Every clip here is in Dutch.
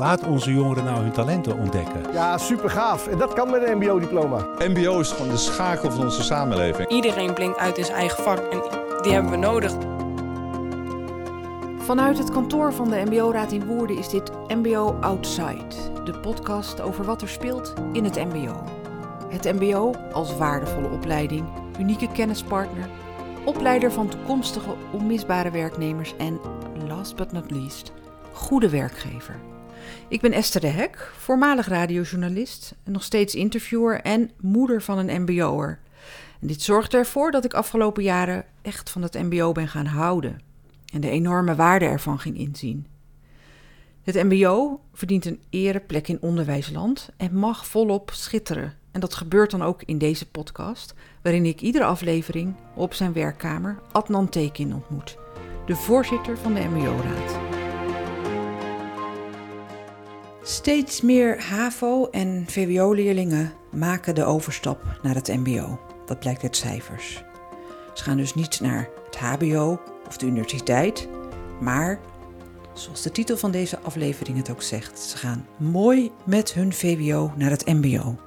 Laat onze jongeren nou hun talenten ontdekken. Ja, super gaaf. En dat kan met een MBO-diploma. MBO is gewoon de schakel van onze samenleving. Iedereen blinkt uit in zijn eigen vak en die hebben we nodig. Vanuit het kantoor van de MBO-raad in Woerden is dit MBO Outside, de podcast over wat er speelt in het MBO. Het MBO als waardevolle opleiding, unieke kennispartner, opleider van toekomstige onmisbare werknemers en, last but not least, goede werkgever. Ik ben Esther de Hek, voormalig radiojournalist, nog steeds interviewer en moeder van een MBO'er. En dit zorgt ervoor dat ik afgelopen jaren echt van het MBO ben gaan houden en de enorme waarde ervan ging inzien. Het MBO verdient een ereplek in onderwijsland en mag volop schitteren. En dat gebeurt dan ook in deze podcast, waarin ik iedere aflevering op zijn werkkamer Adnan Tekin ontmoet, de voorzitter van de MBO-raad. Steeds meer HAVO- en VWO-leerlingen maken de overstap naar het MBO. Dat blijkt uit cijfers. Ze gaan dus niet naar het HBO of de universiteit, maar zoals de titel van deze aflevering het ook zegt, ze gaan mooi met hun VWO naar het MBO.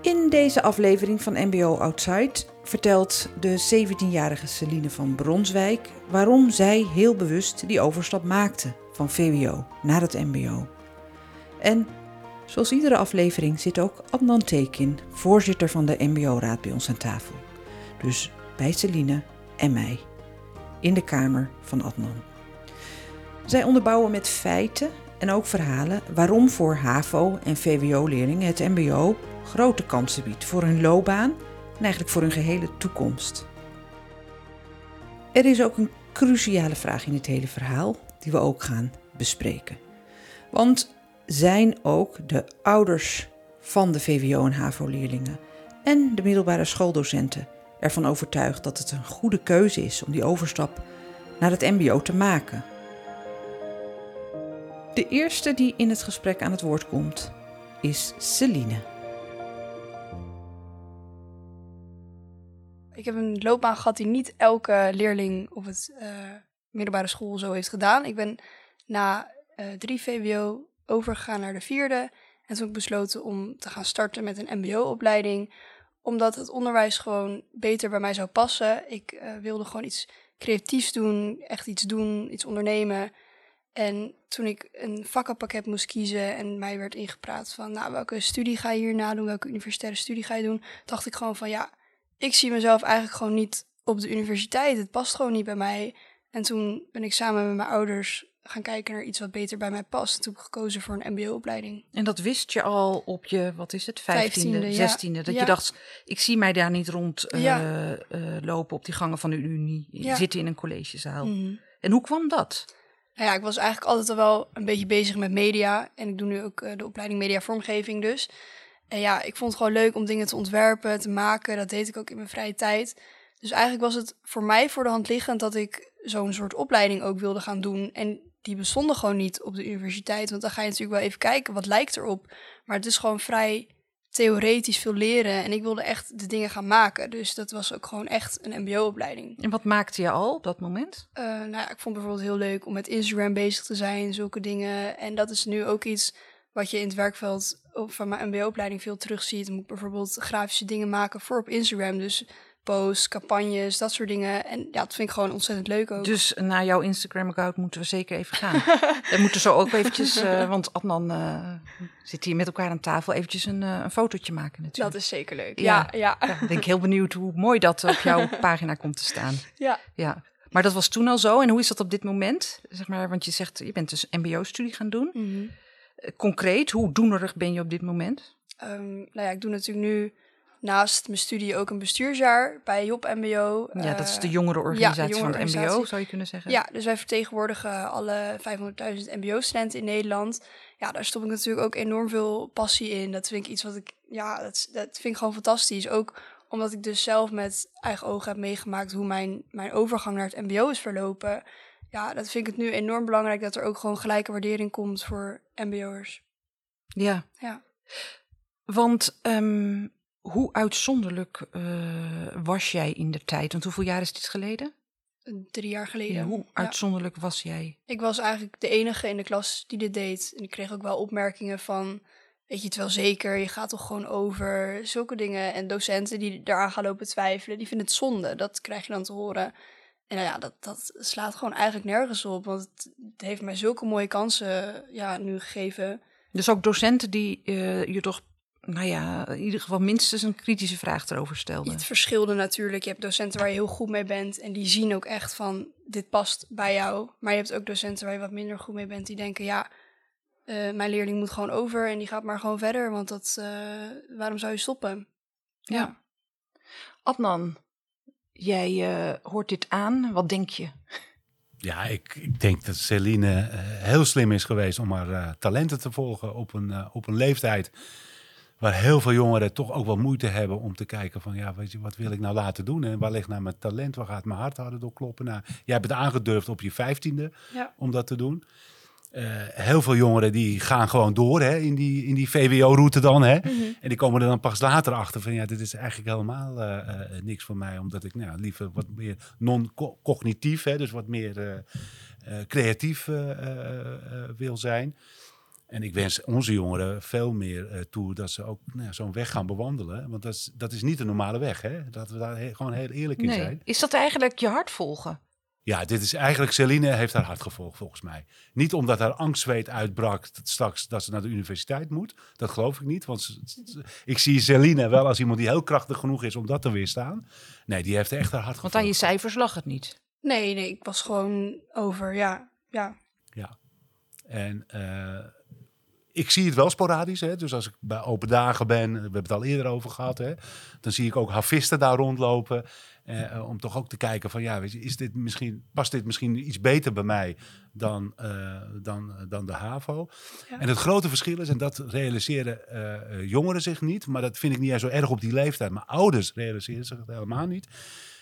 In deze aflevering van MBO Outside vertelt de 17-jarige Celine van Bronswijk waarom zij heel bewust die overstap maakte van VWO naar het MBO. En zoals iedere aflevering zit ook Adnan Tekin, voorzitter van de MBO-raad, bij ons aan tafel. Dus bij Celine en mij in de kamer van Adnan. Zij onderbouwen met feiten en ook verhalen waarom voor HAVO- en VWO-leerlingen het MBO grote kansen biedt voor hun loopbaan en eigenlijk voor hun gehele toekomst. Er is ook een cruciale vraag in het hele verhaal die we ook gaan bespreken. Want zijn ook de ouders van de VWO- en HAVO-leerlingen en de middelbare schooldocenten ervan overtuigd dat het een goede keuze is om die overstap naar het MBO te maken? De eerste die in het gesprek aan het woord komt is Celine. Ik heb een loopbaan gehad die niet elke leerling op het uh, middelbare school zo heeft gedaan. Ik ben na uh, drie VWO overgegaan naar de vierde. En toen ik besloten om te gaan starten met een MBO-opleiding. Omdat het onderwijs gewoon beter bij mij zou passen. Ik uh, wilde gewoon iets creatiefs doen, echt iets doen, iets ondernemen. En toen ik een vakkenpakket moest kiezen en mij werd ingepraat van, nou, welke studie ga je hierna doen, welke universitaire studie ga je doen, dacht ik gewoon van, ja, ik zie mezelf eigenlijk gewoon niet op de universiteit. Het past gewoon niet bij mij. En toen ben ik samen met mijn ouders gaan kijken naar iets wat beter bij mij past. Toen heb ik gekozen voor een mbo-opleiding. En dat wist je al op je, wat is het, vijftiende, Vijftiende, ja. zestiende? Dat Ja. je dacht, ik zie mij daar niet rond eh, Ja. eh, lopen op die gangen van de unie, zitten in een collegezaal. Mhm. En hoe kwam dat? Nou ja, ik was eigenlijk altijd al wel een beetje bezig met media. En ik doe nu ook eh, de opleiding media vormgeving dus. En ja, ik vond het gewoon leuk om dingen te ontwerpen, te maken. Dat deed ik ook in mijn vrije tijd. Dus eigenlijk was het voor mij voor de hand liggend dat ik zo'n soort opleiding ook wilde gaan doen. En die bestonden gewoon niet op de universiteit. Want dan ga je natuurlijk wel even kijken, wat lijkt erop. Maar het is gewoon vrij theoretisch veel leren. En ik wilde echt de dingen gaan maken. Dus dat was ook gewoon echt een mbo-opleiding. En wat maakte je al op dat moment? Eh, nou ja, ik vond bijvoorbeeld heel leuk om met Instagram bezig te zijn, zulke dingen. En dat is nu ook iets wat je in het werkveld van mijn MBO-opleiding veel terugziet. Moet ik bijvoorbeeld grafische dingen maken voor op Instagram. Dus posts, campagnes, dat soort dingen. En ja, dat vind ik gewoon ontzettend leuk ook. Dus naar jouw Instagram-account moeten we zeker even gaan. We moeten zo ook eventjes, eh, want Adnan eh, zit hier met elkaar aan tafel, eventjes een, eh, een fotootje maken natuurlijk. dat is zeker leuk. Ja. Ja, ja, Ja, ben ik heel benieuwd hoe mooi dat op jouw pagina komt te staan. ja. Ja. Maar dat was toen al zo. En hoe is dat op dit moment? Zeg maar, want je zegt, je bent dus mbo-studie gaan doen. Mhm. Concreet, hoe doenerig ben je op dit moment? Ehm, nou ja, ik doe natuurlijk nu naast mijn studie ook een bestuursjaar bij Job MBO. ja, dat is de Eh, jongerenorganisatie ja, van het mbo, zou je kunnen zeggen. Ja, dus wij vertegenwoordigen alle 500.000 MBO-studenten in Nederland. Ja, daar stop ik natuurlijk ook enorm veel passie in. Dat vind ik iets wat ik, ja, dat, dat vind ik gewoon fantastisch. Ook omdat ik dus zelf met eigen ogen heb meegemaakt hoe mijn, mijn overgang naar het MBO is verlopen. Ja, dat vind ik het nu enorm belangrijk dat er ook gewoon gelijke waardering komt voor MBO'ers. Ja. Ja. Want ehm, hoe uitzonderlijk eh, was jij in de tijd? Want hoeveel jaar is dit geleden? drie jaar geleden. Ja, hoe Ja. uitzonderlijk was jij? Ik was eigenlijk de enige in de klas die dit deed. En ik kreeg ook wel opmerkingen van, weet je het wel zeker, je gaat toch gewoon over zulke dingen. En docenten die daaraan gaan lopen twijfelen, die vinden het zonde. Dat krijg je dan te horen. En nou ja, dat, dat slaat gewoon eigenlijk nergens op. Want het, het heeft mij zulke mooie kansen ja, nu gegeven. Dus ook docenten die eh, je toch, nou ja, in ieder geval minstens een kritische vraag erover stelden. Het verschilde natuurlijk. Je hebt docenten waar je heel goed mee bent. En die zien ook echt van, dit past bij jou. Maar je hebt ook docenten waar je wat minder goed mee bent. Die denken, ja, eh, mijn leerling moet gewoon over. En die gaat maar gewoon verder. Want dat, eh, waarom zou je stoppen? Ja. Adnan, jij eh, hoort dit aan. Wat denk je? Ja, ik, ik denk dat Celine heel slim is geweest om haar eh, talenten te volgen op een, op een leeftijd waar heel veel jongeren toch ook wel moeite hebben om te kijken van ja, weet je, wat wil ik nou laten doen en waar ligt nou mijn talent, waar gaat mijn hart harder door kloppen. Nou, jij hebt het aangedurfd op je vijftiende Ja. om dat te doen. Eh, heel veel jongeren die gaan gewoon door hè, in die, in die VWO-route dan. Hè? En die komen er dan pas later achter van ja, dit is eigenlijk helemaal eh, eh, niks voor mij. Omdat ik nou, liever wat meer non-cognitief, hè, dus wat meer creatief wil zijn. En ik wens onze jongeren veel meer eh, toe dat ze ook nou, ja, zo'n weg gaan bewandelen. Want dat is, dat is niet de normale weg. Hè? Dat we daar he- gewoon heel eerlijk in zijn. Is dat eigenlijk je hart volgen? Ja, dit is eigenlijk, Celine heeft haar hart gevolgd volgens mij. Niet omdat haar angstzweet uitbrak straks dat ze naar de universiteit moet. Dat geloof ik niet, want ze- ze- ik zie Celine wel als iemand die heel krachtig genoeg is om dat te weerstaan. Nee, die heeft echt haar hart Want gevolgd. aan je cijfers lag het niet. Nee, nee, ik was gewoon over, ja. ja. Ja. En eh, ik zie het wel sporadisch. Hè? Dus als ik bij open dagen ben, we hebben het al eerder over gehad, hè? dan zie ik ook havisten daar rondlopen. eh, eh, om toch ook te kijken van ja, weet je, is dit misschien, past dit misschien iets beter bij mij dan, eh, dan, dan de HAVO? Ja. En het grote verschil is, en dat realiseren eh, eh, jongeren zich niet, maar dat vind ik niet eens zo erg op die leeftijd. Maar ouders realiseren zich het helemaal niet.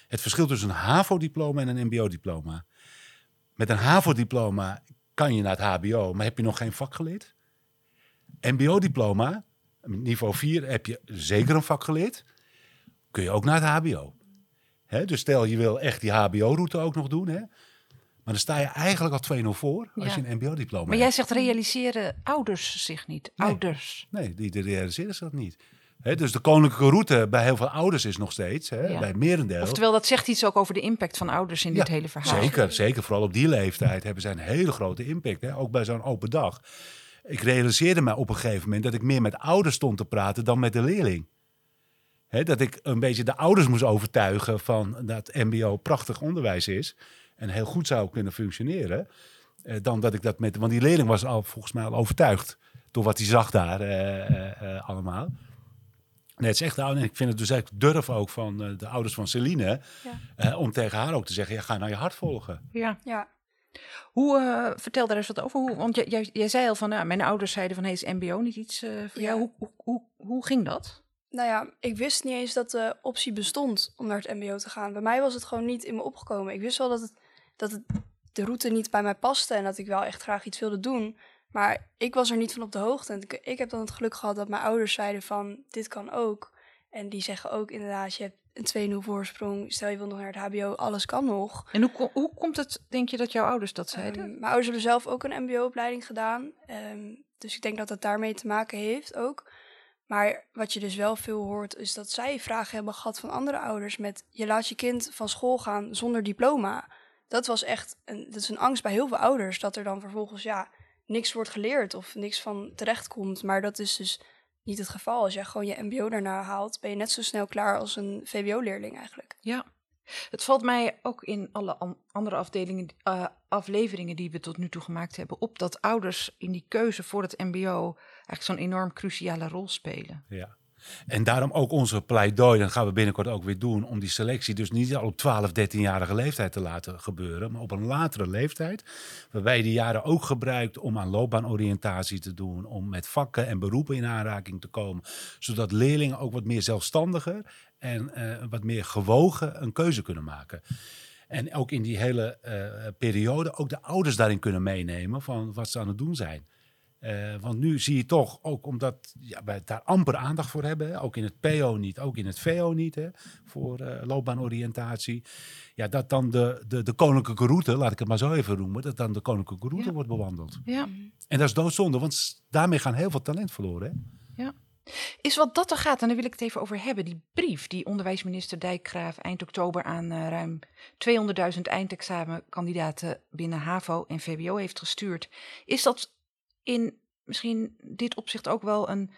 Het verschil tussen een HAVO-diploma en een MBO-diploma. Met een HAVO-diploma kan je naar het HBO, maar heb je nog geen vak geleerd? MBO-diploma, niveau 4, heb je zeker een vak geleerd. Kun je ook naar het HBO. Hè, dus stel je wil echt die HBO-route ook nog doen. Hè? Maar dan sta je eigenlijk al 2-0 voor als Ja. je een MBO-diploma Maar jij hebt. zegt realiseren ouders zich niet. Nee. Ouders. Nee, die, die realiseren zich dat niet. Dus de koninklijke route bij heel veel ouders is nog steeds, Ja. bij merendeel. Oftewel, dat zegt iets ook over de impact van ouders in dit hele verhaal. Zeker, zeker. Vooral op die leeftijd hebben zij een hele grote impact. Ook bij zo'n open dag. Ik realiseerde me op een gegeven moment dat ik meer met ouders stond te praten dan met de leerling. Hè, dat ik een beetje de ouders moest overtuigen van dat MBO prachtig onderwijs is en heel goed zou kunnen functioneren. eh, dan dat ik dat met. Want die leerling was al volgens mij al overtuigd door wat hij zag daar eh, eh, allemaal. Nee, het is echt oud. En ik vind het dus echt durf ook van de ouders van Celine. Ja. eh, om tegen haar ook te zeggen: ja, ga nou je hart volgen. Ja. ja. Hoe, eh, vertel daar eens wat over. Hoe, want jij, jij, jij zei al van, nou, mijn ouders zeiden van, hey, is MBO niet iets eh, voor Ja. jou? Hoe, hoe, hoe, hoe ging dat? Nou ja, ik wist niet eens dat de optie bestond om naar het MBO te gaan. Bij mij was het gewoon niet in me opgekomen. Ik wist wel dat, het, dat het, de route niet bij mij paste en dat ik wel echt graag iets wilde doen. Maar ik was er niet van op de hoogte. En ik, ik heb dan het geluk gehad dat mijn ouders zeiden van, dit kan ook. En die zeggen ook inderdaad, je hebt een 2-0 voorsprong. Stel je wil nog naar het hbo, alles kan nog. En hoe, hoe komt het, denk je, dat jouw ouders dat zeiden? Ehm, mijn ouders hebben zelf ook een mbo-opleiding gedaan. Ehm, dus ik denk dat dat daarmee te maken heeft ook. Maar wat je dus wel veel hoort, is dat zij vragen hebben gehad van andere ouders met... je laat je kind van school gaan zonder diploma. Dat was echt een, dat is een angst bij heel veel ouders. Dat er dan vervolgens ja, niks wordt geleerd of niks van terecht komt. Maar dat is dus niet het geval. Als jij gewoon je mbo daarna haalt, ben je net zo snel klaar als een vwo-leerling eigenlijk. Ja. Het valt mij ook in alle an- andere afdelingen, eh, afleveringen die we tot nu toe gemaakt hebben op dat ouders in die keuze voor het MBO eigenlijk zo'n enorm cruciale rol spelen. Ja. En daarom ook onze pleidooi, dat gaan we binnenkort ook weer doen, om die selectie dus niet al op 12, 13-jarige leeftijd te laten gebeuren, maar op een latere leeftijd. Waarbij die jaren ook gebruikt om aan loopbaanoriëntatie te doen, om met vakken en beroepen in aanraking te komen, zodat leerlingen ook wat meer zelfstandiger en eh, wat meer gewogen een keuze kunnen maken. En ook in die hele eh, periode ook de ouders daarin kunnen meenemen van wat ze aan het doen zijn. Eh, want nu zie je toch, ook omdat ja, wij daar amper aandacht voor hebben, hè, ook in het PO niet, ook in het VO niet, hè, voor eh, loopbaanoriëntatie, ja, dat dan de, de, de koninklijke route, laat ik het maar zo even noemen, dat dan de koninklijke route Ja. wordt bewandeld. Ja. En dat is doodzonde, want daarmee gaan heel veel talent verloren. Hè? Is wat dat er gaat, en daar wil ik het even over hebben. Die brief die onderwijsminister Dijkgraaf eind oktober aan eh, ruim 200.000 eindexamenkandidaten binnen HAVO en VWO heeft gestuurd. Is dat in misschien dit opzicht ook wel een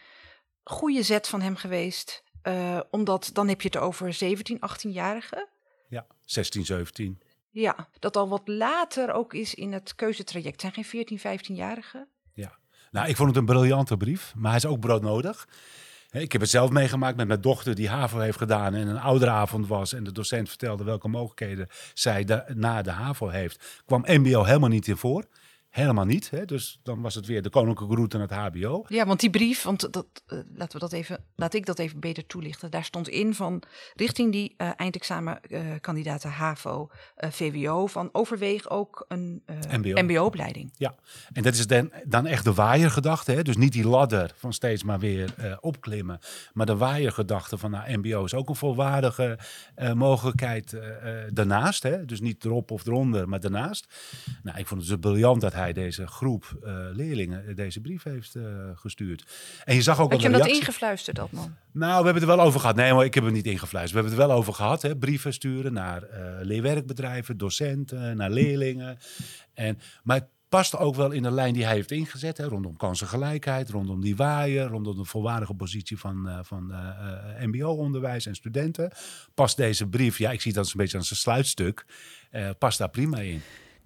goede zet van hem geweest? Eh, omdat dan heb je het over 17, 18-jarigen. Ja, 16, 17. Ja, dat al wat later ook is in het keuzetraject. Het zijn geen 14, 15-jarigen. Ja. Nou, ik vond het een briljante brief, maar hij is ook broodnodig. Ik heb het zelf meegemaakt met mijn dochter die HAVO heeft gedaan en een ouderavond was. En de docent vertelde welke mogelijkheden zij na de HAVO heeft. Kwam MBO helemaal niet in voor. Helemaal niet. Hè? Dus dan was het weer de koninklijke route naar het HBO. Ja, want die brief, want dat, eh, laten we dat even, laat ik dat even beter toelichten. Daar stond in van richting die eh eindexamenkandidaten HAVO, eh, VWO, van overweeg ook een MBO. MBO-opleiding. Ja, en dat is dan, dan echt de waaiergedachte. Hè? Dus niet die ladder van steeds maar weer opklimmen. Maar de waaiergedachte van nou, MBO is ook een volwaardige mogelijkheid daarnaast. Hè? Dus niet erop of eronder, maar daarnaast. Nou, ik vond het dus briljant dat hij deze groep eh, leerlingen eh, deze brief heeft eh, gestuurd. En je zag ook Had je hem de dat reactie- ingefluisterd, dat man? nou, we hebben het er wel over gehad. Nee, maar ik heb het niet ingefluisterd. We hebben het er wel over gehad. Hè? Brieven sturen naar leerwerkbedrijven, docenten, naar leerlingen. En, maar het past ook wel in de lijn die hij heeft ingezet. Hè? Rondom kansengelijkheid, rondom die waaier, rondom de volwaardige positie van, van mbo-onderwijs en studenten. Past deze brief, ja, ik zie dat als een beetje als een sluitstuk, eh, past daar prima in.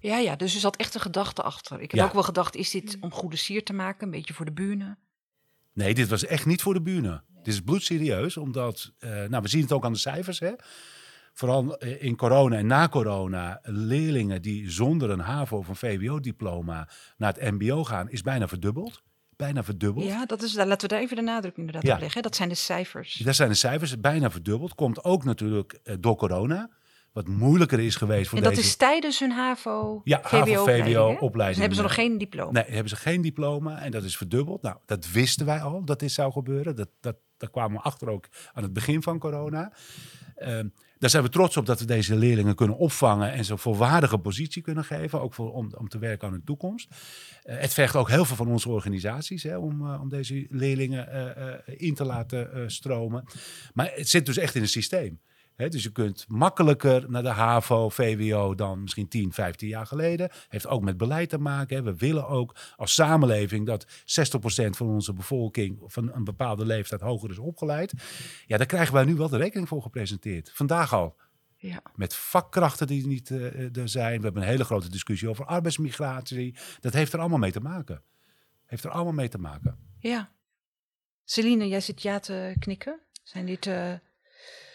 Ja, ja, dus er zat echt een gedachte achter. Ik heb Ja. ook wel gedacht, is dit om goede sier te maken? Een beetje voor de buren? Nee, dit was echt niet voor de bühne. Dit is bloedserieus, omdat, eh, nou, we zien het ook aan de cijfers, hè. Vooral eh, in corona en na corona, leerlingen die zonder een HAVO of een VWO-diploma naar het MBO gaan, is bijna verdubbeld. Bijna verdubbeld. Ja, dat is, daar, laten we daar even de nadruk inderdaad Ja. op leggen. Dat zijn de cijfers. Daar zijn de cijfers bijna verdubbeld. Komt ook natuurlijk eh, door corona, wat moeilijker is geweest voor En dat deze... is tijdens hun HAVO, Ja, hè? VWO-opleiding. Dus hebben ze nog geen diploma. Nee, hebben ze geen diploma en dat is verdubbeld. Nou, dat wisten wij al, dat dit zou gebeuren. Dat, dat, daar kwamen we achter ook aan het begin van corona. Ehm, daar zijn we trots op dat we deze leerlingen kunnen opvangen en ze een volwaardige positie kunnen geven, ook voor, om, om te werken aan hun toekomst. Eh, het vergt ook heel veel van onze organisaties hè, om, eh, om deze leerlingen eh, in te laten stromen. Maar het zit dus echt in een systeem. Dus je kunt makkelijker naar de HAVO, VWO dan misschien 10, 15 jaar geleden. Heeft ook met beleid te maken. We willen ook als samenleving dat 60% van onze bevolking van een bepaalde leeftijd hoger is opgeleid. Ja, daar krijgen wij nu wel de rekening voor gepresenteerd. Vandaag al. Ja. Met vakkrachten die niet eh, er zijn. We hebben een hele grote discussie over arbeidsmigratie. Dat heeft er allemaal mee te maken. Heeft er allemaal mee te maken. ja. Celine, jij zit ja te knikken. Zijn dit... eh,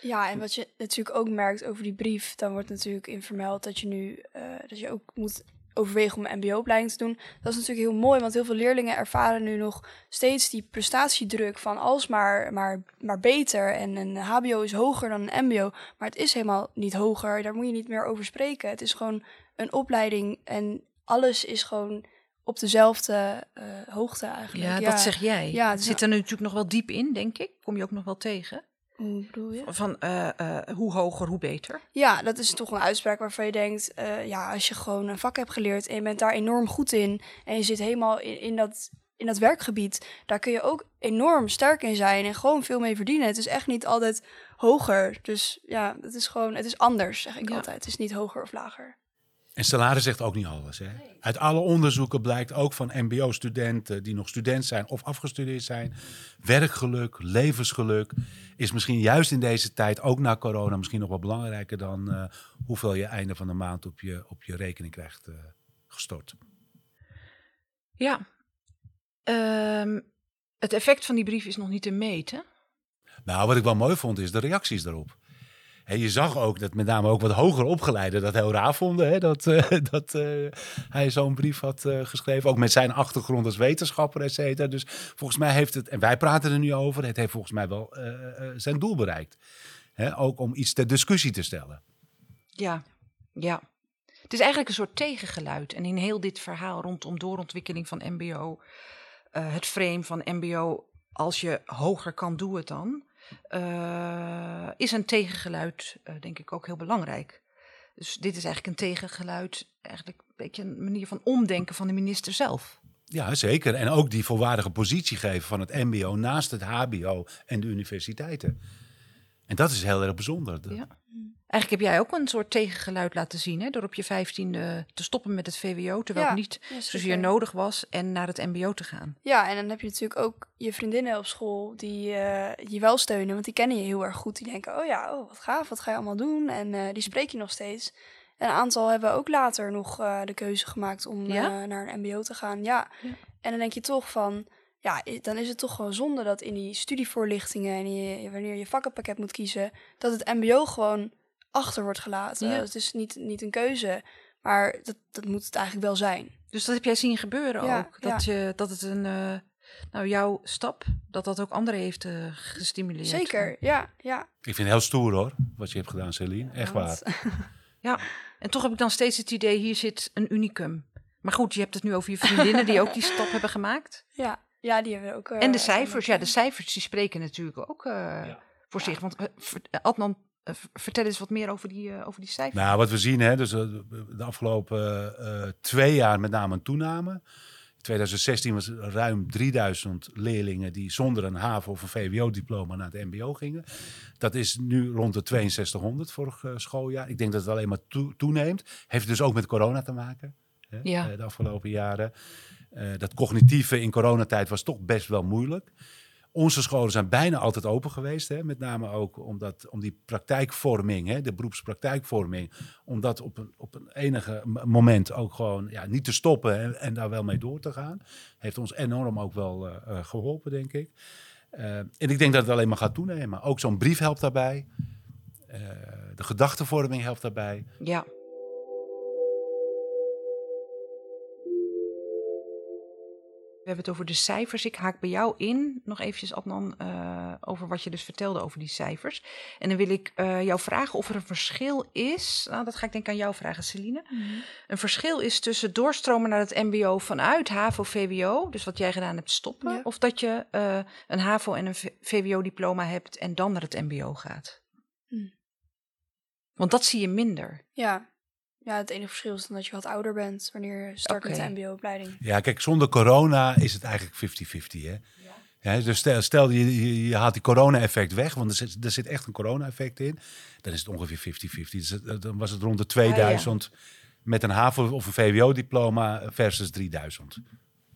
Ja, en wat je natuurlijk ook merkt over die brief, dan wordt natuurlijk in vermeld dat je nu eh, dat je ook moet overwegen om een MBO-opleiding te doen. Dat is natuurlijk heel mooi, want heel veel leerlingen ervaren nu nog steeds die prestatiedruk van alsmaar maar, maar beter. En een HBO is hoger dan een MBO, maar het is helemaal niet hoger. Daar moet je niet meer over spreken. Het is gewoon een opleiding en alles is gewoon op dezelfde eh, hoogte eigenlijk. ja, dat zeg jij. Ja, het is zit er nu natuurlijk nog wel diep in, denk ik. Kom je ook nog wel tegen. Hoe bedoel je? Van eh, eh, hoe hoger, hoe beter. Ja, dat is toch een uitspraak waarvan je denkt, eh, ja, als je gewoon een vak hebt geleerd en je bent daar enorm goed in en je zit helemaal in, in, dat, in dat werkgebied, daar kun je ook enorm sterk in zijn en gewoon veel mee verdienen. Het is echt niet altijd hoger. Dus ja, het is gewoon, het is anders, zeg ik Ja. altijd. Het is niet hoger of lager. En salaris zegt ook niet alles. Hè? Uit alle onderzoeken blijkt ook van MBO-studenten die nog student zijn of afgestudeerd zijn. Werkgeluk, levensgeluk is misschien juist in deze tijd, ook na corona, misschien nog wel belangrijker dan eh, hoeveel je einde van de maand op je, op je rekening krijgt eh, gestort. Ja. Ehm, het effect van die brief is nog niet te meten. Nou, wat ik wel mooi vond, is de reacties daarop. Hè, je zag ook dat met name ook wat hoger opgeleiden dat heel raar vonden. Hè, dat eh, dat eh, hij zo'n brief had eh, geschreven. Ook met zijn achtergrond als wetenschapper, et cetera. Dus volgens mij heeft het, en wij praten er nu over, het heeft volgens mij wel zijn doel bereikt. Hè, ook om iets ter discussie te stellen. Ja, ja. Het is eigenlijk een soort tegengeluid. En in heel dit verhaal rondom doorontwikkeling van MBO het frame van MBO, als je hoger kan, doe het dan. Eh, is een tegengeluid, eh, denk ik, ook heel belangrijk. Dus dit is eigenlijk een tegengeluid, eigenlijk een beetje een manier van omdenken van de minister zelf. Ja, zeker. En ook die volwaardige positie geven van het MBO naast het HBO en de universiteiten. En dat is heel erg bijzonder. Ja. Eigenlijk heb jij ook een soort tegengeluid laten zien, hè? door op je vijftiende te stoppen met het VWO, terwijl Ja, het niet ja, zozeer nodig was, en naar het MBO te gaan. Ja, en dan heb je natuurlijk ook je vriendinnen op school die eh, je wel steunen, want die kennen je heel erg goed. Die denken, oh ja, oh, wat gaaf, wat ga je allemaal doen? En eh, die spreek je nog steeds. En een aantal hebben ook later nog eh, de keuze gemaakt om Ja? naar een mbo te gaan. Ja. En dan denk je toch van, ja, dan is het toch gewoon zonde dat in die studievoorlichtingen en je, wanneer je vakkenpakket moet kiezen, dat het mbo gewoon achter wordt gelaten. Ja. Het is niet, niet een keuze, maar dat, dat moet het eigenlijk wel zijn. Dus dat heb jij zien gebeuren Ja, ook. Dat, je, dat het een, eh, nou jouw stap, dat dat ook anderen heeft eh, gestimuleerd. Zeker, ja, ja. Ik vind het heel stoer hoor, wat je hebt gedaan, Celine. Echt waar. Ja, en toch heb ik dan steeds het idee, hier zit een unicum. Maar goed, je hebt het nu over je vriendinnen die ook die stap hebben gemaakt. Ja, ja die hebben we ook. eh, en de cijfers, ja, de cijfers die spreken natuurlijk ook eh, voor zich. Want eh, Adnan, eh, vertel eens wat meer over die, eh, over die cijfers. Nou, wat we zien, hè, dus eh, de afgelopen eh, twee jaar met name een toename. In 2016 was er ruim 3000 leerlingen die zonder een HAVO of een VWO-diploma naar het MBO gingen. Dat is nu rond de 6200 vorig eh, schooljaar. Ik denk dat het alleen maar toe- toeneemt. Heeft dus ook met corona te maken. Hè, Ja. eh, de afgelopen jaren. Eh, dat cognitieve in coronatijd was toch best wel moeilijk. Onze scholen zijn bijna altijd open geweest. Hè? Met name ook omdat, om die praktijkvorming, hè? de beroepspraktijkvorming, om dat op een, op een enige moment ook gewoon ja, niet te stoppen en, en daar wel mee door te gaan. Heeft ons enorm ook wel eh, eh, geholpen, denk ik. Eh, en ik denk dat het alleen maar gaat toenemen. Ook zo'n brief helpt daarbij. De gedachtenvorming helpt daarbij. Ja. We hebben het over de cijfers. Ik haak bij jou in, nog eventjes Adnan, eh, over wat je dus vertelde over die cijfers. En dan wil ik eh, jou vragen of er een verschil is. Nou, dat ga ik denk ik aan jou vragen, Celine. Een verschil is tussen doorstromen naar het MBO vanuit HAVO-VWO, dus wat jij gedaan hebt stoppen, Ja. of dat je eh, een HAVO en een V- VWO-diploma hebt en dan naar het MBO gaat. Hmm. Want dat zie je minder. Ja. Ja, het enige verschil is dan dat je wat ouder bent wanneer je start met de mbo-opleiding. Ja, kijk, zonder corona is het eigenlijk 50-50. Hè? Ja. dus stel, stel je, je, je haalt die corona-effect weg, want er zit, er zit echt een corona-effect in. Dan is het ongeveer 50-50. Dus dan was het rond de 2000 met een HAVO of een VWO-diploma versus 3000.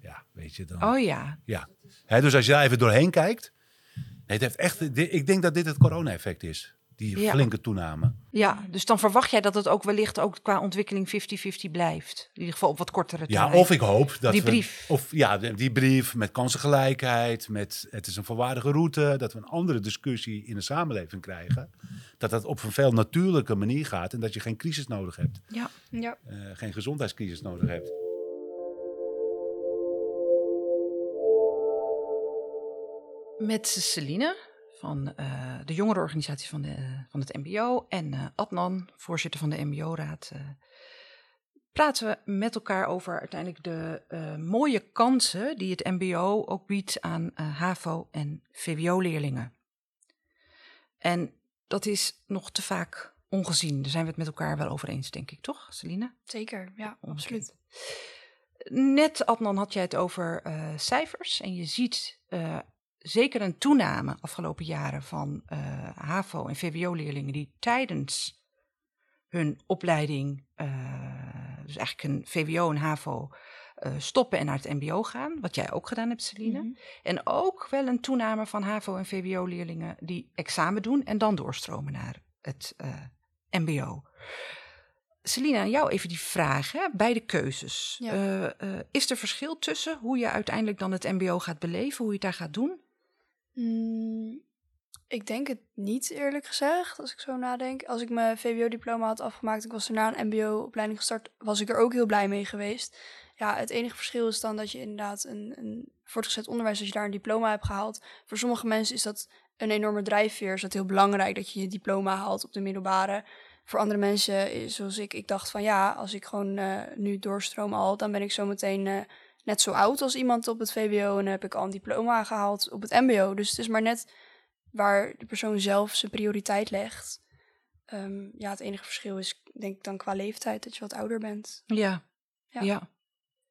Ja, weet je dan. Oh ja, Ja. Hè, dus als je daar even doorheen kijkt. Nee, het heeft echt, ik denk dat dit het corona-effect is. Die Ja. flinke toename. Ja, dus dan verwacht jij dat het ook wellicht ook qua ontwikkeling 50-50 blijft. In ieder geval op wat kortere Ja, termijn. of ik hoop dat Die we- brief. of ja, die brief met kansengelijkheid, met het is een volwaardige route, dat we een andere discussie in de samenleving krijgen. Dat dat op een veel natuurlijke manier gaat en dat je geen crisis nodig hebt, Ja. Ja, eh, geen gezondheidscrisis nodig hebt. Met Celine van eh, de jongerenorganisatie van, de, van het MBO en eh, Adnan, voorzitter van de MBO-raad, eh, praten we met elkaar over uiteindelijk de eh, mooie kansen die het MBO ook biedt aan eh, HAVO- en VWO-leerlingen. En dat is nog te vaak ongezien. Daar zijn we het met elkaar wel over eens, denk ik, toch, Celine? zeker. Ja, absoluut. Net, Adnan, had jij het over eh, cijfers. En je ziet eh, zeker een toename afgelopen jaren van eh, HAVO- en VWO-leerlingen die tijdens hun opleiding, eh, dus eigenlijk een VWO en HAVO, eh, stoppen en naar het MBO gaan. Wat jij ook gedaan hebt, Celine. Mhm. En ook wel een toename van HAVO- en VWO-leerlingen die examen doen en dan doorstromen naar het MBO. Celine, aan jou even die vraag hè, bij de keuzes. Ja. Is er verschil tussen hoe je uiteindelijk dan het MBO gaat beleven, hoe je het daar gaat doen? Mm, ik denk het niet, eerlijk gezegd, als ik zo nadenk. Als ik mijn VWO-diploma had afgemaakt, ik was daarna een MBO-opleiding gestart, was ik er ook heel blij mee geweest. Ja, het enige verschil is dan dat je inderdaad een, een voortgezet onderwijs, als je daar een diploma hebt gehaald. Voor sommige mensen is dat een enorme drijfveer. Is dat heel belangrijk dat je je diploma haalt op de middelbare. Voor andere mensen, eh, zoals ik, ik dacht van ja, als ik gewoon eh, nu doorstroom al, dan ben ik zo meteen eh, net zo oud als iemand op het VWO en heb ik al een diploma gehaald op het MBO. Dus het is maar net waar de persoon zelf zijn prioriteit legt. Ehm, ja, het enige verschil is denk ik dan qua leeftijd dat je wat ouder bent. Ja. Ja. ja.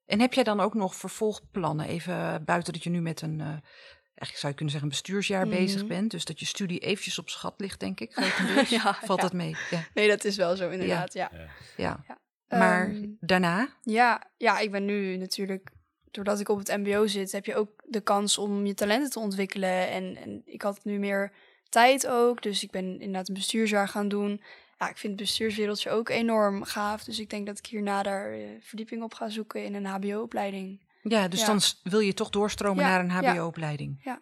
En heb jij dan ook nog vervolgplannen? Even buiten dat je nu met een, eh, eigenlijk zou je kunnen zeggen, een bestuursjaar bezig Mhm. bent. Dus dat je studie eventjes op schat ligt, denk ik. Ja, Valt ja. dat mee? Ja. Nee, dat is wel zo inderdaad, ja. ja. Ja. Maar Ehm, daarna? Ja, ja, ik ben nu natuurlijk, doordat ik op het MBO zit, heb je ook de kans om je talenten te ontwikkelen. En, en ik had nu meer tijd ook, dus ik ben inderdaad een bestuursjaar gaan doen. Ja, ik vind het bestuurswereldje ook enorm gaaf. Dus ik denk dat ik hierna daar eh, verdieping op ga zoeken in een HBO-opleiding. Ja, dus Ja. dan wil je toch doorstromen Ja, naar een. HBO-opleiding. Ja.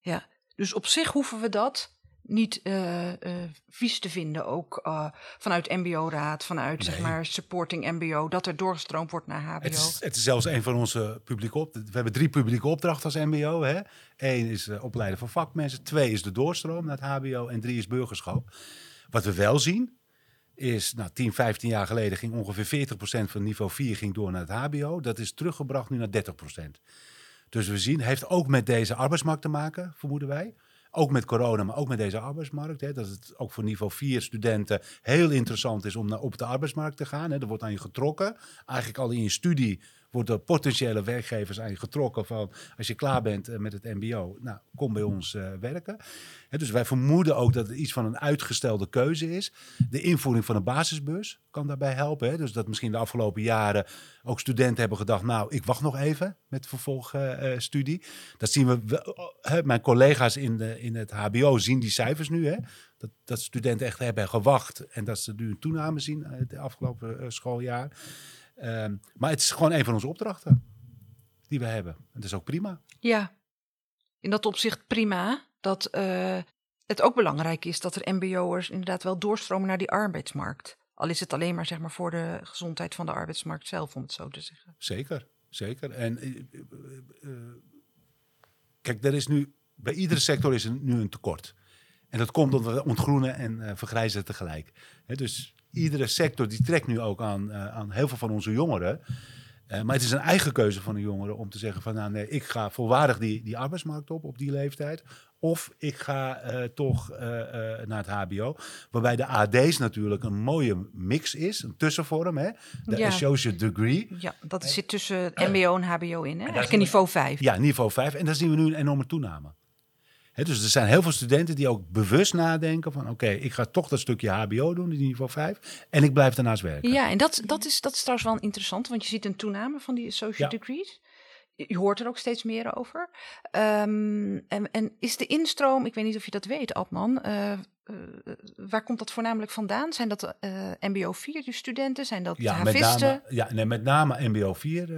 Ja, dus op zich hoeven we dat niet eh, eh, vies te vinden. Ook eh, vanuit MBO-raad, vanuit zeg maar supporting MBO, dat er doorgestroomd wordt naar HBO. Het is, het is zelfs een van onze publieke op. We hebben drie publieke opdrachten als MBO. Hè? Eén is opleiden van vakmensen. Twee is de doorstroom naar het HBO. En drie is burgerschap. Wat we wel zien is, nou, 10, 15 jaar geleden ging ongeveer 40% van niveau 4 ging door naar het HBO. Dat is teruggebracht nu naar 30%. Dus we zien, heeft ook met deze arbeidsmarkt te maken, vermoeden wij. Ook met corona, maar ook met deze arbeidsmarkt. Hè, dat het ook voor niveau 4 studenten heel interessant is om naar, op de arbeidsmarkt te gaan. Hè. Er wordt aan je getrokken. Eigenlijk al in je studie worden potentiële werkgevers aan je getrokken van als je klaar bent eh, met het MBO, nou kom bij ons eh, werken. Dus wij vermoeden ook dat het iets van een uitgestelde keuze is. De invoering van een basisbus kan daarbij helpen. Dus dat misschien de afgelopen jaren ook studenten hebben gedacht, nou ik wacht nog even met vervolgstudie. dat zien we, hè, mijn collega's in, de, in het HBO zien die cijfers nu. Dat, dat studenten echt hebben gewacht en dat ze nu een toename zien eh, het afgelopen eh, schooljaar. Ehm, maar het is gewoon een van onze opdrachten die we hebben. En dat is ook prima. Ja, in dat opzicht prima. Dat eh, het ook belangrijk is dat er MBO'ers inderdaad wel doorstromen naar die arbeidsmarkt. Al is het alleen maar zeg maar voor de gezondheid van de arbeidsmarkt zelf, om het zo te zeggen. Zeker, zeker. En eh, eh, kijk, er is nu bij iedere sector is er nu een tekort. En dat komt omdat we ontgroenen en vergrijzen tegelijk. Dus iedere sector die trekt nu ook aan, eh, aan heel veel van onze jongeren. Eh, maar het is een eigen keuze van de jongeren om te zeggen van nou nee, ik ga volwaardig die, die arbeidsmarkt op op die leeftijd. Of ik ga eh, toch naar het HBO. Waarbij de AD's natuurlijk een mooie mix is, een tussenvorm. Hè? De Ja. associate degree. Ja, dat zit tussen MBO en HBO in, hè? Eigenlijk niveau 5. Ja, niveau 5. En daar zien we nu een enorme toename. Dus er zijn heel veel studenten die ook bewust nadenken van... oké, ik ga toch dat stukje hbo doen, die niveau 5... en ik blijf daarnaast werken. Ja, en dat, dat, is, dat is trouwens wel interessant, want je ziet een toename van die associate Ja. degrees. Je hoort er ook steeds meer over. Ehm, en, en is de instroom, ik weet niet of je dat weet, Adnan, eh, eh, waar komt dat voornamelijk vandaan? Zijn dat eh, MBO 4 studenten? Zijn dat Ja, met name, ja nee, met name MBO 4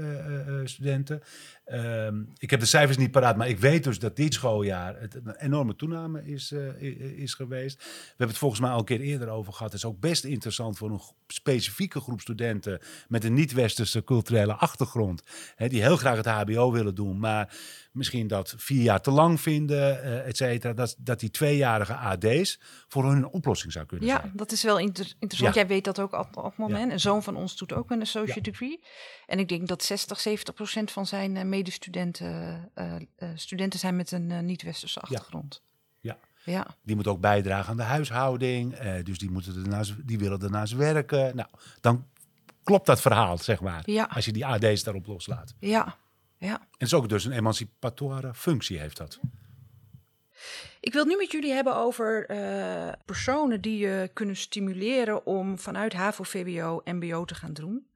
studenten. Ehm, ik heb de cijfers niet paraat, maar ik weet dus dat dit schooljaar het een enorme toename is, eh, is geweest. We hebben het volgens mij al een keer eerder over gehad. Het is ook best interessant voor een specifieke groep studenten met een niet-westerse culturele achtergrond. Hè, die heel graag het HBO willen doen, maar misschien dat vier jaar te lang vinden, eh et cetera. Dat, dat die tweejarige AD's voor hun een oplossing zou kunnen Ja, zijn. dat is wel inter- interessant. Ja. Jij weet dat ook op, op moment. Ja. Een zoon van ons doet ook een associate degree. En ik denk dat 60, 70 procent van zijn eh, medestudenten eh, eh, studenten zijn met een eh, niet-westerse achtergrond. Ja. Ja. Die moet ook bijdragen aan de huishouding. dus die, moeten ernaast, die willen ernaast werken. Nou, dan klopt dat verhaal, zeg maar. Ja. Als je die AD's daarop loslaat. Ja. ja. En het is ook dus een emancipatoire functie heeft dat. Ik wil het nu met jullie hebben over personen die je kunnen stimuleren om vanuit HAVO, VWO, MBO te gaan doen.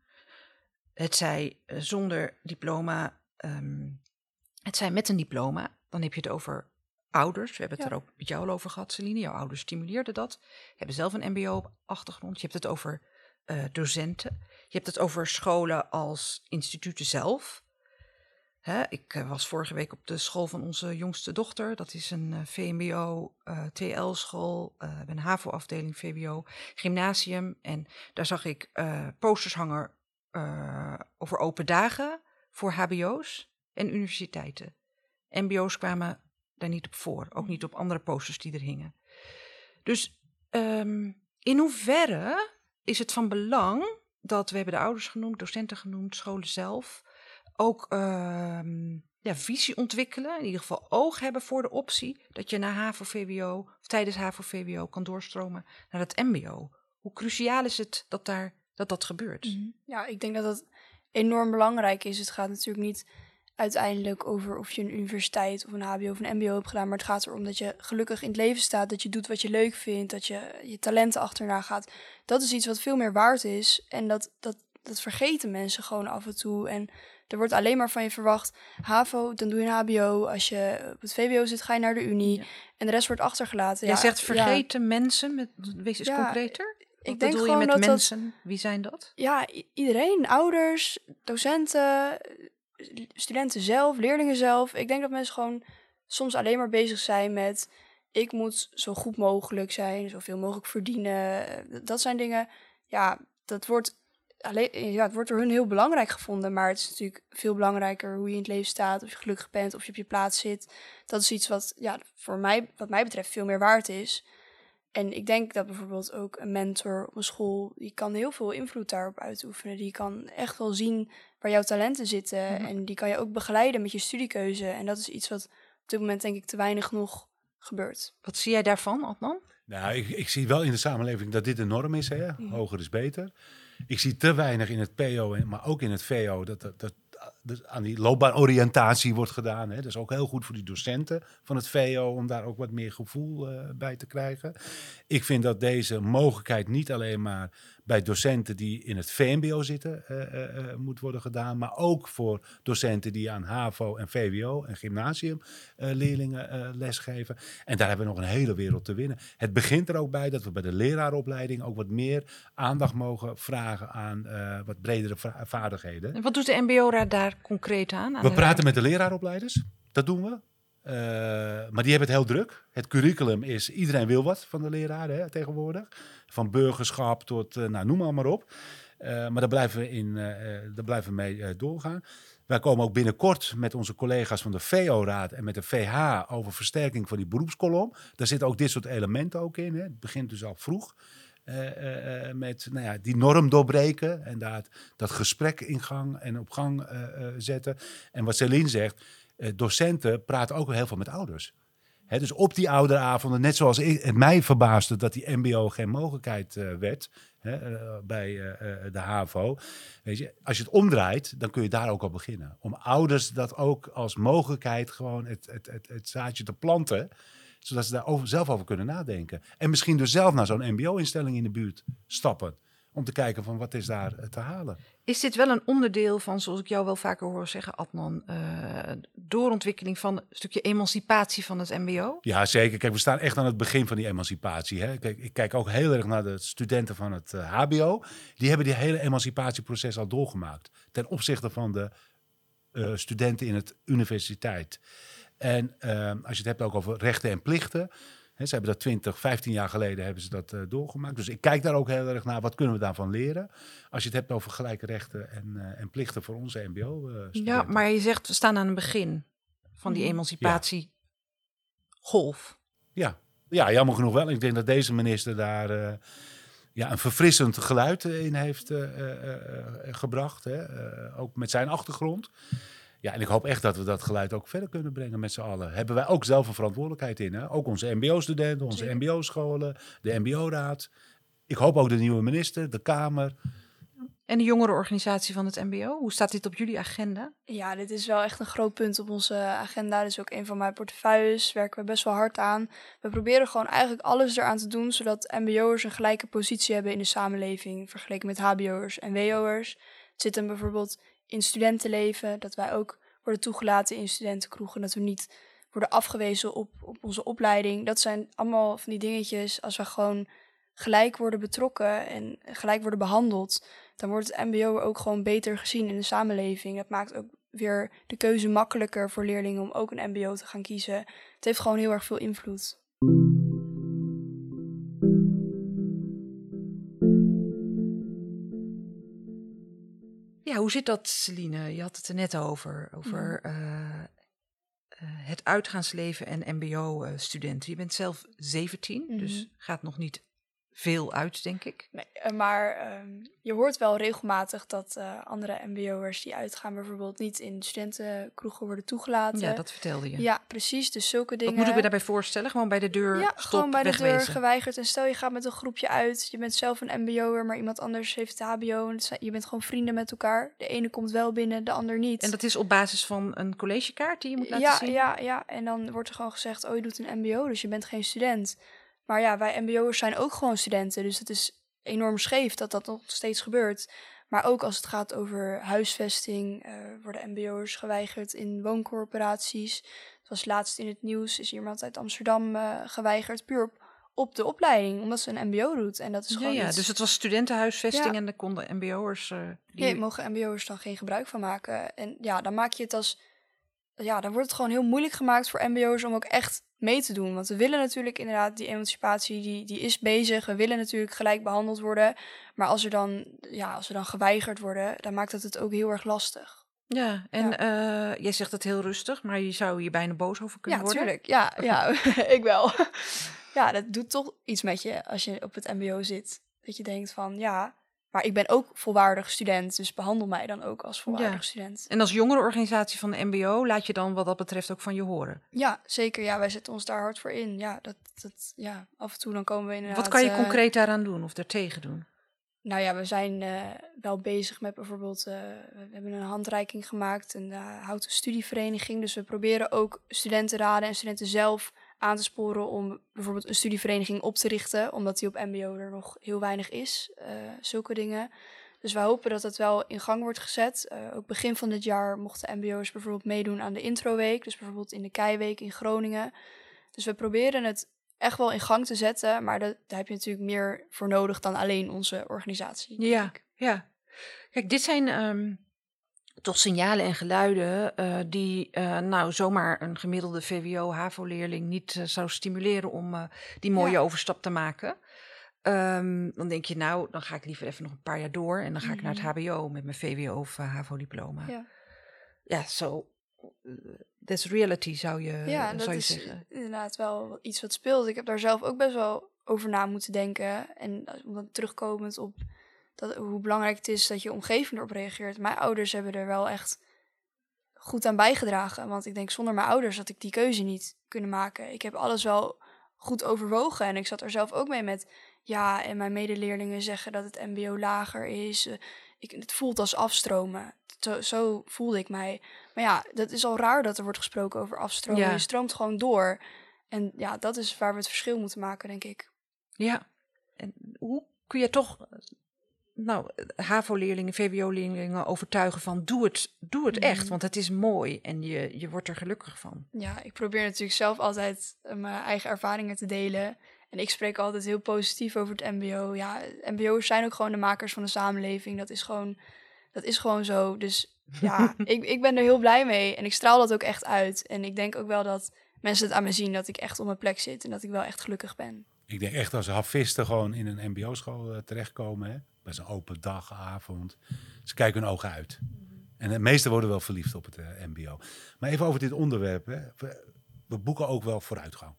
Het zij zonder diploma, ehm, het zij met een diploma. Dan heb je het over ouders. We hebben het Ja. er ook met jou al over gehad, Celine. Jouw ouders stimuleerden dat. Hebt zelf een MBO-achtergrond. Je hebt het over eh, docenten. Je hebt het over scholen als instituten zelf. Hè, ik eh, was vorige week op de school van onze jongste dochter. Dat is een eh, VMBO, TL-school, we hebben een HAVO-afdeling, VWO, gymnasium. En daar zag ik posters hangen over open dagen voor HBO's en universiteiten. MBO's kwamen daar niet op voor, ook niet op andere posters die er hingen. Dus ehm, in hoeverre is het van belang dat, we hebben de ouders genoemd, docenten genoemd, scholen zelf, ook ehm, ja, visie ontwikkelen, in ieder geval oog hebben voor de optie dat je na HAVO-VWO of tijdens HAVO-VWO kan doorstromen naar het MBO. Hoe cruciaal is het dat daar, dat, dat gebeurt? Mhm. Ja, ik denk dat dat enorm belangrijk is. Het gaat natuurlijk niet uiteindelijk over of je een universiteit of een HBO of een MBO hebt gedaan, maar het gaat erom dat je gelukkig in het leven staat, dat je doet wat je leuk vindt, dat je je talenten achterna gaat. Dat is iets wat veel meer waard is en dat, dat, dat vergeten mensen gewoon af en toe. En er wordt alleen maar van je verwacht, HAVO, dan doe je een HBO. Als je op het VWO zit, ga je naar de Unie. Ja. En de rest wordt achtergelaten. Jij Ja, zegt ja. vergeten mensen, met, wees eens Ja, concreter. Ik denk bedoel je gewoon met dat- mensen? Wie zijn dat? Ja, iedereen. Ouders, docenten, studenten zelf, leerlingen zelf. Ik denk dat mensen gewoon soms alleen maar bezig zijn met... ik moet zo goed mogelijk zijn, zoveel mogelijk verdienen. Eh, Dat zijn dingen, ja, dat wordt, alleen, ja, het wordt door hun heel belangrijk gevonden. Maar het is natuurlijk veel belangrijker hoe je in het leven staat... of je gelukkig bent, of je op je plaats zit. Dat is iets wat ja, voor mij, wat mij betreft veel meer waard is... En ik denk dat bijvoorbeeld ook een mentor op een school, die kan heel veel invloed daarop uitoefenen. Die kan echt wel zien waar jouw talenten zitten. Mhm. En die kan je ook begeleiden met je studiekeuze. En dat is iets wat op dit moment denk ik te weinig nog gebeurt. Wat zie jij daarvan, Adnan? Nou, ik, ik zie wel in de samenleving dat dit een norm is. Hè? Hoger is beter. Ik zie te weinig in het PO, en- maar ook in het VO, dat, dat, dat, dat aan die loopbaanoriëntatie wordt gedaan. Hè? Dat is ook heel goed voor die docenten van het VO om daar ook wat meer gevoel eh, bij te krijgen. Ik vind dat deze mogelijkheid niet alleen maar bij docenten die in het VMBO zitten eh, eh, moet worden gedaan, maar ook voor docenten die aan HAVO en VWO en gymnasiumleerlingen eh, lesgeven. En daar hebben we nog een hele wereld te winnen. Het begint er ook bij dat we bij de leraaropleiding ook wat meer aandacht mogen vragen aan wat bredere va- vaardigheden. En wat doet de MBO-raad daar concreet aan? aan We praten met de leraaropleiders, dat doen we. Eh, maar die hebben het heel druk. Het curriculum is, iedereen wil wat van de leraren hè, tegenwoordig. Van burgerschap tot, eh, nou, noem maar, maar op. Eh, maar daar blijven we, in, daar blijven we mee doorgaan. Wij komen ook binnenkort met onze collega's van de VO-raad en met de VH over versterking van die beroepskolom. Daar zitten ook dit soort elementen ook in. Hè. Het begint dus al vroeg. Eh, eh, eh, met nou ja, die norm doorbreken en daar, dat gesprek in gang en op gang zetten. En wat Celine zegt, docenten praten ook heel veel met ouders. Dus op die ouderavonden, net zoals ik, het mij verbaasde dat die MBO geen mogelijkheid werd bij de HAVO. Weet je, als je het omdraait, dan kun je daar ook al beginnen. Om ouders dat ook als mogelijkheid gewoon het, het, het zaadje te planten zodat ze daar over, zelf over kunnen nadenken. En misschien dus zelf naar zo'n mbo-instelling in de buurt stappen. Om te kijken van wat is daar eh, te halen. Is dit wel een onderdeel van, zoals ik jou wel vaker hoor zeggen, Adnan, eh, doorontwikkeling van een stukje emancipatie van het MBO? Ja, zeker. Kijk, we staan echt aan het begin van die emancipatie. Hè. Kijk, ik kijk ook heel erg naar de studenten van het eh, HBO. Die hebben die hele emancipatieproces al doorgemaakt. Ten opzichte van de eh, studenten in het universiteit. En ehm, als je het hebt ook over rechten en plichten. Hè, ze hebben dat 20, 15 jaar geleden hebben ze dat eh, doorgemaakt. Dus ik kijk daar ook heel erg naar. Wat kunnen we daarvan leren? Als je het hebt over gelijke rechten en, eh, en plichten voor onze mbo-studenten. Ja, maar je zegt we staan aan het begin van die emancipatiegolf. Ja. ja, jammer genoeg wel. Ik denk dat deze minister daar eh, ja, een verfrissend geluid eh, in heeft eh, eh, eh, gebracht. Hè? Eh, ook met zijn achtergrond. Ja, en ik hoop echt dat we dat geluid ook verder kunnen brengen met z'n allen. Hebben wij ook zelf een verantwoordelijkheid in. Hè? Ook onze mbo-studenten, onze mbo-scholen, de mbo-raad. Ik hoop ook de nieuwe minister, de Kamer. En de jongerenorganisatie van het MBO, hoe staat dit op jullie agenda? Ja, dit is wel echt een groot punt op onze agenda. Dit is ook een van mijn portefeuilles. Werken we best wel hard aan. We proberen gewoon eigenlijk alles eraan te doen zodat MBO'ers een gelijke positie hebben in de samenleving vergeleken met HBO'ers en WO'ers. Het zit hem bijvoorbeeld in studentenleven, dat wij ook worden toegelaten in studentenkroegen, dat we niet worden afgewezen op, op onze opleiding. Dat zijn allemaal van die dingetjes. Als we gewoon gelijk worden betrokken en gelijk worden behandeld, dan wordt het MBO ook gewoon beter gezien in de samenleving. Dat maakt ook weer de keuze makkelijker voor leerlingen om ook een MBO te gaan kiezen. Het heeft gewoon heel erg veel invloed. Hoe zit dat, Celine? Je had het er net over, over eh, eh, het uitgaansleven en MBO-studenten. Je bent zelf 17, Mhm. dus gaat nog niet veel uit, denk ik. Nee, eh, maar ehm, je hoort wel regelmatig dat eh, andere mbo'ers die uitgaan bijvoorbeeld niet in studentenkroegen worden toegelaten. Ja, dat vertelde je. Ja, precies. Dus zulke dingen. Wat moet ik me daarbij voorstellen? Gewoon bij de deur Ja, stop, gewoon bij de deur geweigerd. En stel je gaat met een groepje uit. Je bent zelf een mbo'er, maar iemand anders heeft het hbo. En zijn- je bent gewoon vrienden met elkaar. De ene komt wel binnen, de ander niet. En dat is op basis van een collegekaart die je moet laten ja, zien? ja, ja. En dan wordt er gewoon gezegd, oh, je doet een mbo, dus je bent geen student. Maar ja, wij mbo'ers zijn ook gewoon studenten. Dus het is enorm scheef dat dat nog steeds gebeurt. Maar ook als het gaat over huisvesting, eh, worden mbo'ers geweigerd in wooncorporaties. Het was laatst in het nieuws, is iemand uit Amsterdam eh, geweigerd, puur op, op de opleiding, omdat ze een mbo doet. En dat is Ja, gewoon ja, iets- dus het was studentenhuisvesting Ja. en daar konden mbo'ers... eh die... Nee, mogen mbo'ers dan geen gebruik van maken. En ja, dan maak je het als... Ja, dan wordt het gewoon heel moeilijk gemaakt voor mbo'ers om ook echt mee te doen. Want we willen natuurlijk inderdaad, die emancipatie, die, die is bezig. We willen natuurlijk gelijk behandeld worden. Maar als er dan, ja, als we dan geweigerd worden, dan maakt het het ook heel erg lastig. Ja, en eh, jij zegt het heel rustig, maar je zou hier bijna boos over kunnen Ja, worden. tuurlijk. Ja, ja ik wel. ja, dat doet toch iets met je als je op het mbo zit. Dat je denkt van, ja, maar ik ben ook volwaardig student. Dus behandel mij dan ook als volwaardig Ja. student. En als jongere organisatie van de MBO laat je dan wat dat betreft ook van je horen. Ja, zeker. Ja, wij zetten ons daar hard voor in. Ja, dat, dat, ja af en toe dan komen we inderdaad... wat kan je eh, concreet daaraan doen of daartegen doen? nou ja, we zijn eh, wel bezig met bijvoorbeeld... eh, we hebben een handreiking gemaakt, een uh, houten studievereniging. Dus we proberen ook studentenraden en studenten zelf aan te sporen... om bijvoorbeeld een studievereniging op te richten. Omdat die op mbo er nog heel weinig is. eh, zulke dingen. Dus wij hopen dat het wel in gang wordt gezet. Eh, ook begin van dit jaar mochten mbo'ers bijvoorbeeld meedoen aan de introweek. Dus bijvoorbeeld in de Keiweek in Groningen. Dus we proberen het echt wel in gang te zetten. Maar dat, daar heb je natuurlijk meer voor nodig dan alleen onze organisatie. Ja, ik. ja. Kijk, dit zijn ehm, toch signalen en geluiden eh, die eh, nou zomaar een gemiddelde VWO-HAVO-leerling niet eh, zou stimuleren om die mooie Ja. overstap te maken. Ehm, dan denk je, nou, dan ga ik liever even nog een paar jaar door en dan ga ik naar het HBO met mijn VWO of HAVO-diploma. Ja. Ja, zo. eh, that's reality, zou je, ja, dat zou je is zeggen. inderdaad wel iets wat speelt. Ik heb daar zelf ook best wel over na moeten denken. En om dan terugkomend op dat, hoe belangrijk het is dat je omgeving erop reageert. Mijn ouders hebben er wel echt goed aan bijgedragen. Want ik denk, zonder mijn ouders had ik die keuze niet kunnen maken. Ik heb alles wel goed overwogen. En ik zat er zelf ook mee met... Ja, en mijn medeleerlingen zeggen dat het mbo lager is. Eh, Ik, het voelt als afstromen. Zo, zo voelde ik mij. Maar ja, dat is al raar dat er wordt gesproken over afstromen. Ja. Je stroomt gewoon door. En ja, dat is waar we het verschil moeten maken, denk ik. Ja. En hoe kun je toch, nou, HAVO-leerlingen, VWO-leerlingen overtuigen van doe het, doe het echt, Mhm. want het is mooi en je, je wordt er gelukkig van. Ja, ik probeer natuurlijk zelf altijd eh, mijn eigen ervaringen te delen. En ik spreek altijd heel positief over het MBO. Ja, MBO'ers zijn ook gewoon de makers van de samenleving. Dat is gewoon, dat is gewoon zo. Dus ja, ik, ik ben er heel blij mee. En ik straal dat ook echt uit. En ik denk ook wel dat mensen het aan me zien dat ik echt op mijn plek zit. En dat ik wel echt gelukkig ben. Ik denk echt als havisten gewoon in een mbo-school eh, terechtkomen, hè, bij zo'n open dag, avond, ze kijken hun ogen uit. En de meesten worden wel verliefd op het eh, mbo. Maar even over dit onderwerp. Hè. We, we boeken ook wel vooruitgang.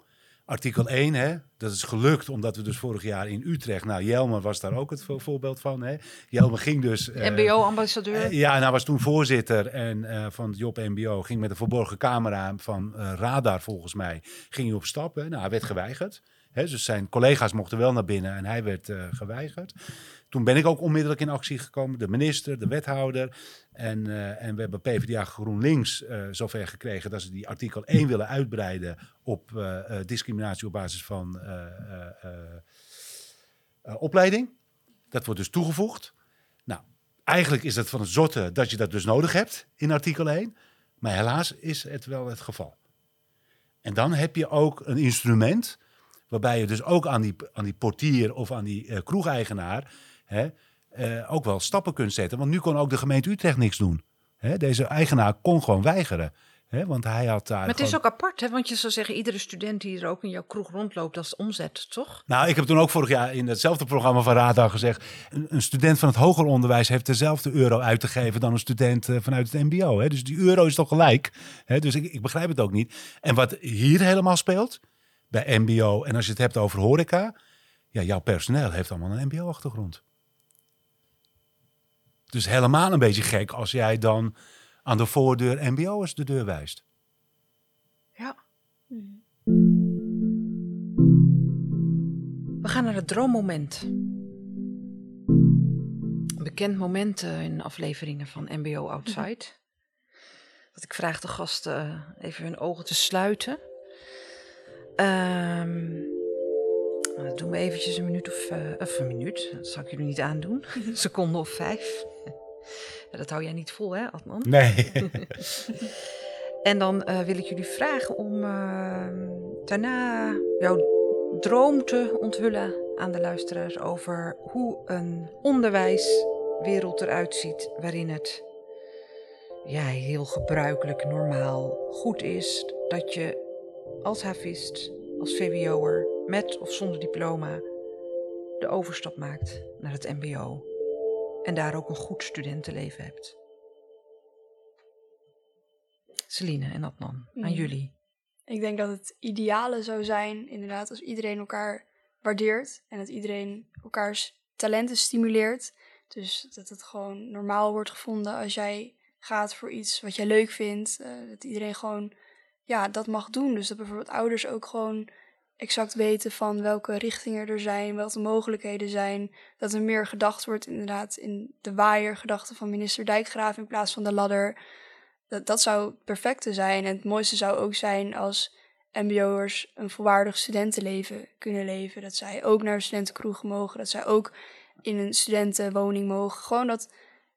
Artikel 1, hè, dat is gelukt omdat we dus vorig jaar in Utrecht... Nou, Jelmer was daar ook het vo- voorbeeld van. Hè. Jelmer ging dus... eh, MBO-ambassadeur. eh, ja, en hij was toen voorzitter en, van het Job MBO. Ging met een verborgen camera van Radar volgens mij. Ging hij op stap. Hè. Nou, hij werd geweigerd. Dus zijn collega's mochten wel naar binnen en hij werd eh, geweigerd. Toen ben ik ook onmiddellijk in actie gekomen. De minister, de wethouder. En, eh, en we hebben PvdA GroenLinks eh zover gekregen dat ze die artikel 1 willen uitbreiden op discriminatie op basis van opleiding. Dat wordt dus toegevoegd. Nou, eigenlijk is het van het zotte dat je dat dus nodig hebt in artikel 1. Maar helaas is het wel het geval. En dan heb je ook een instrument waarbij je dus ook aan die, aan die portier of aan die eh, kroegeigenaar hè, eh, ook wel stappen kunt zetten. Want nu kon ook de gemeente Utrecht niks doen. Hè, deze eigenaar kon gewoon weigeren. Hè, want hij had daar. Maar het is ook apart, hè? want je zou zeggen, iedere student die er ook in jouw kroeg rondloopt, dat is omzet, toch? Nou, ik heb toen ook vorig jaar in hetzelfde programma van Radar gezegd... Een, een student van het hoger onderwijs heeft dezelfde euro uit te geven... dan een student eh, vanuit het mbo. Hè? Dus die euro is toch gelijk? Hè? Dus ik, ik begrijp het ook niet. En wat hier helemaal speelt, bij mbo... en als je het hebt over horeca... Ja, jouw personeel heeft allemaal een mbo-achtergrond. Dus helemaal een beetje gek als jij dan aan de voordeur mbo'ers de deur wijst. Ja. We gaan naar het droommoment. Een bekend moment eh, in afleveringen van MBO Outside. Dat ik vraag de gasten eh, even hun ogen te sluiten. Ehm, nou, dat doen we eventjes een minuut of, eh, of een minuut. Dat zal ik jullie niet aandoen. Een seconde of vijf. Dat hou jij niet vol, hè, Adnan? Nee. En dan eh, wil ik jullie vragen om eh, daarna jouw droom te onthullen aan de luisteraars over hoe een onderwijswereld eruit ziet waarin het ja, heel gebruikelijk, normaal, goed is dat je als havist, als VWO'er, met of zonder diploma, de overstap maakt naar het MBO en daar ook een goed studentenleven hebt. Celine en Adnan, aan Mhm. jullie. Ik denk dat het ideale zou zijn, inderdaad, als iedereen elkaar waardeert en dat iedereen elkaars talenten stimuleert. Dus dat het gewoon normaal wordt gevonden als jij gaat voor iets wat jij leuk vindt. eh, dat iedereen gewoon ja, dat mag doen. Dus dat bijvoorbeeld ouders ook gewoon exact weten van welke richtingen er zijn, welke mogelijkheden zijn. Dat er meer gedacht wordt inderdaad in de waaiergedachte van minister Dijkgraaf in plaats van de ladder. Dat, dat zou het perfecte zijn. En het mooiste zou ook zijn als mbo'ers een volwaardig studentenleven kunnen leven. Dat zij ook naar de studentenkroeg mogen. Dat zij ook in een studentenwoning mogen. Gewoon dat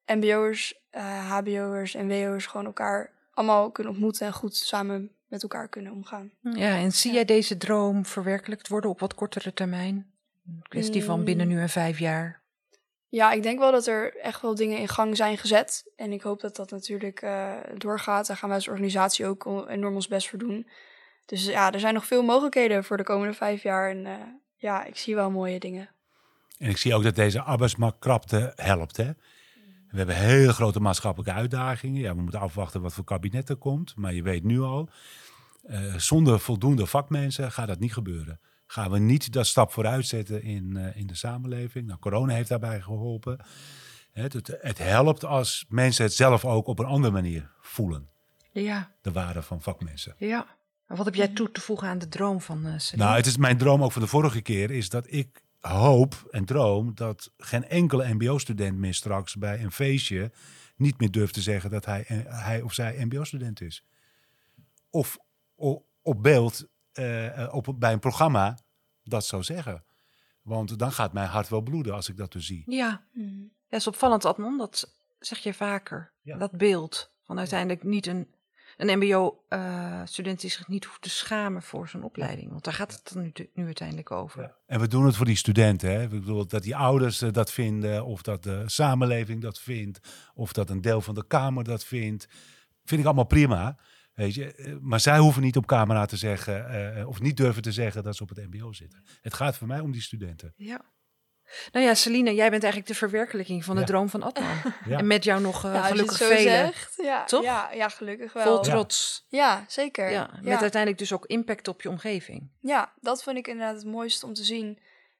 mbo'ers, eh, hbo'ers en wo'ers gewoon elkaar allemaal kunnen ontmoeten en goed samen met elkaar kunnen omgaan. Ja, en zie Ja. jij deze droom verwerkelijkt worden op wat kortere termijn? Een kwestie van Mm. binnen nu en vijf jaar. Ja, ik denk wel dat er echt wel dingen in gang zijn gezet. En ik hoop dat dat natuurlijk eh, doorgaat. Daar gaan wij als organisatie ook enorm ons best voor doen. Dus ja, er zijn nog veel mogelijkheden voor de komende vijf jaar. En eh, ja, ik zie wel mooie dingen. En ik zie ook dat deze arbeidsmarktkrapte helpt. Hè? We hebben hele grote maatschappelijke uitdagingen. Ja, we moeten afwachten wat voor kabinet er komt. Maar je weet nu al, eh, zonder voldoende vakmensen gaat dat niet gebeuren. Gaan we niet dat stap vooruit zetten in, eh, in de samenleving. Nou, corona heeft daarbij geholpen. Het, het, het helpt als mensen het zelf ook op een andere manier voelen. Ja, De waarde van vakmensen. ja. Wat heb jij toe te voegen aan de droom van uh? Nou, het is mijn droom ook van de vorige keer, is dat ik hoop en droom dat geen enkele mbo-student meer straks bij een feestje niet meer durft te zeggen dat hij, hij of zij mbo-student is. Of o- op beeld eh, eh, op, bij een programma dat zou zeggen. Want dan gaat mijn hart wel bloeden als ik dat dus zie. Ja, Mhm. dat is opvallend, Adnan. Dat zeg je vaker. Ja. Dat beeld van uiteindelijk niet een, een mbo-student die zich niet hoeft te schamen voor zijn opleiding. Want daar gaat het dan nu, nu uiteindelijk over. En we doen het voor die studenten. Hè? Ik bedoel, dat die ouders eh, dat vinden, of dat de samenleving dat vindt, of dat een deel van de Kamer dat vindt. Vind ik allemaal prima. Weet je? Eh, Maar zij hoeven niet op camera te zeggen, eh, of niet durven te zeggen dat ze op het MBO zitten. Het gaat voor mij om die studenten. Ja. Nou ja, Celine, jij bent eigenlijk de verwerkelijking van de Ja. droom van Adnan. Ja. En met jou nog uh, Ja, gelukkig zo velen. zegt, ja, Toch? Ja, ja, gelukkig wel. Vol Ja, trots. zeker. Ja, Ja, met uiteindelijk dus ook impact op je omgeving. ja, dat vind ik inderdaad het mooiste om te zien.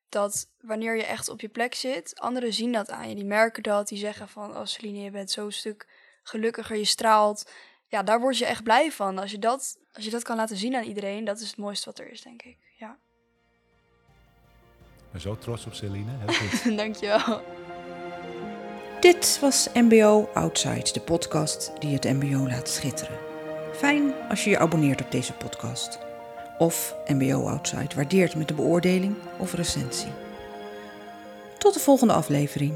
Dat wanneer je echt op je plek zit, anderen zien dat aan je. Die merken dat, die zeggen van, oh Celine, je bent zo'n stuk gelukkiger, je straalt. Ja, daar word je echt blij van. Als je, dat, als je dat kan laten zien aan iedereen, dat is het mooiste wat er is, denk ik. Ja, Ik ben zo trots op Celine. Heel goed. dankjewel. Dit was MBO Outside, de podcast die het MBO laat schitteren. Fijn als je je abonneert op deze podcast. Of MBO Outside waardeert met een beoordeling of recensie. Tot de volgende aflevering.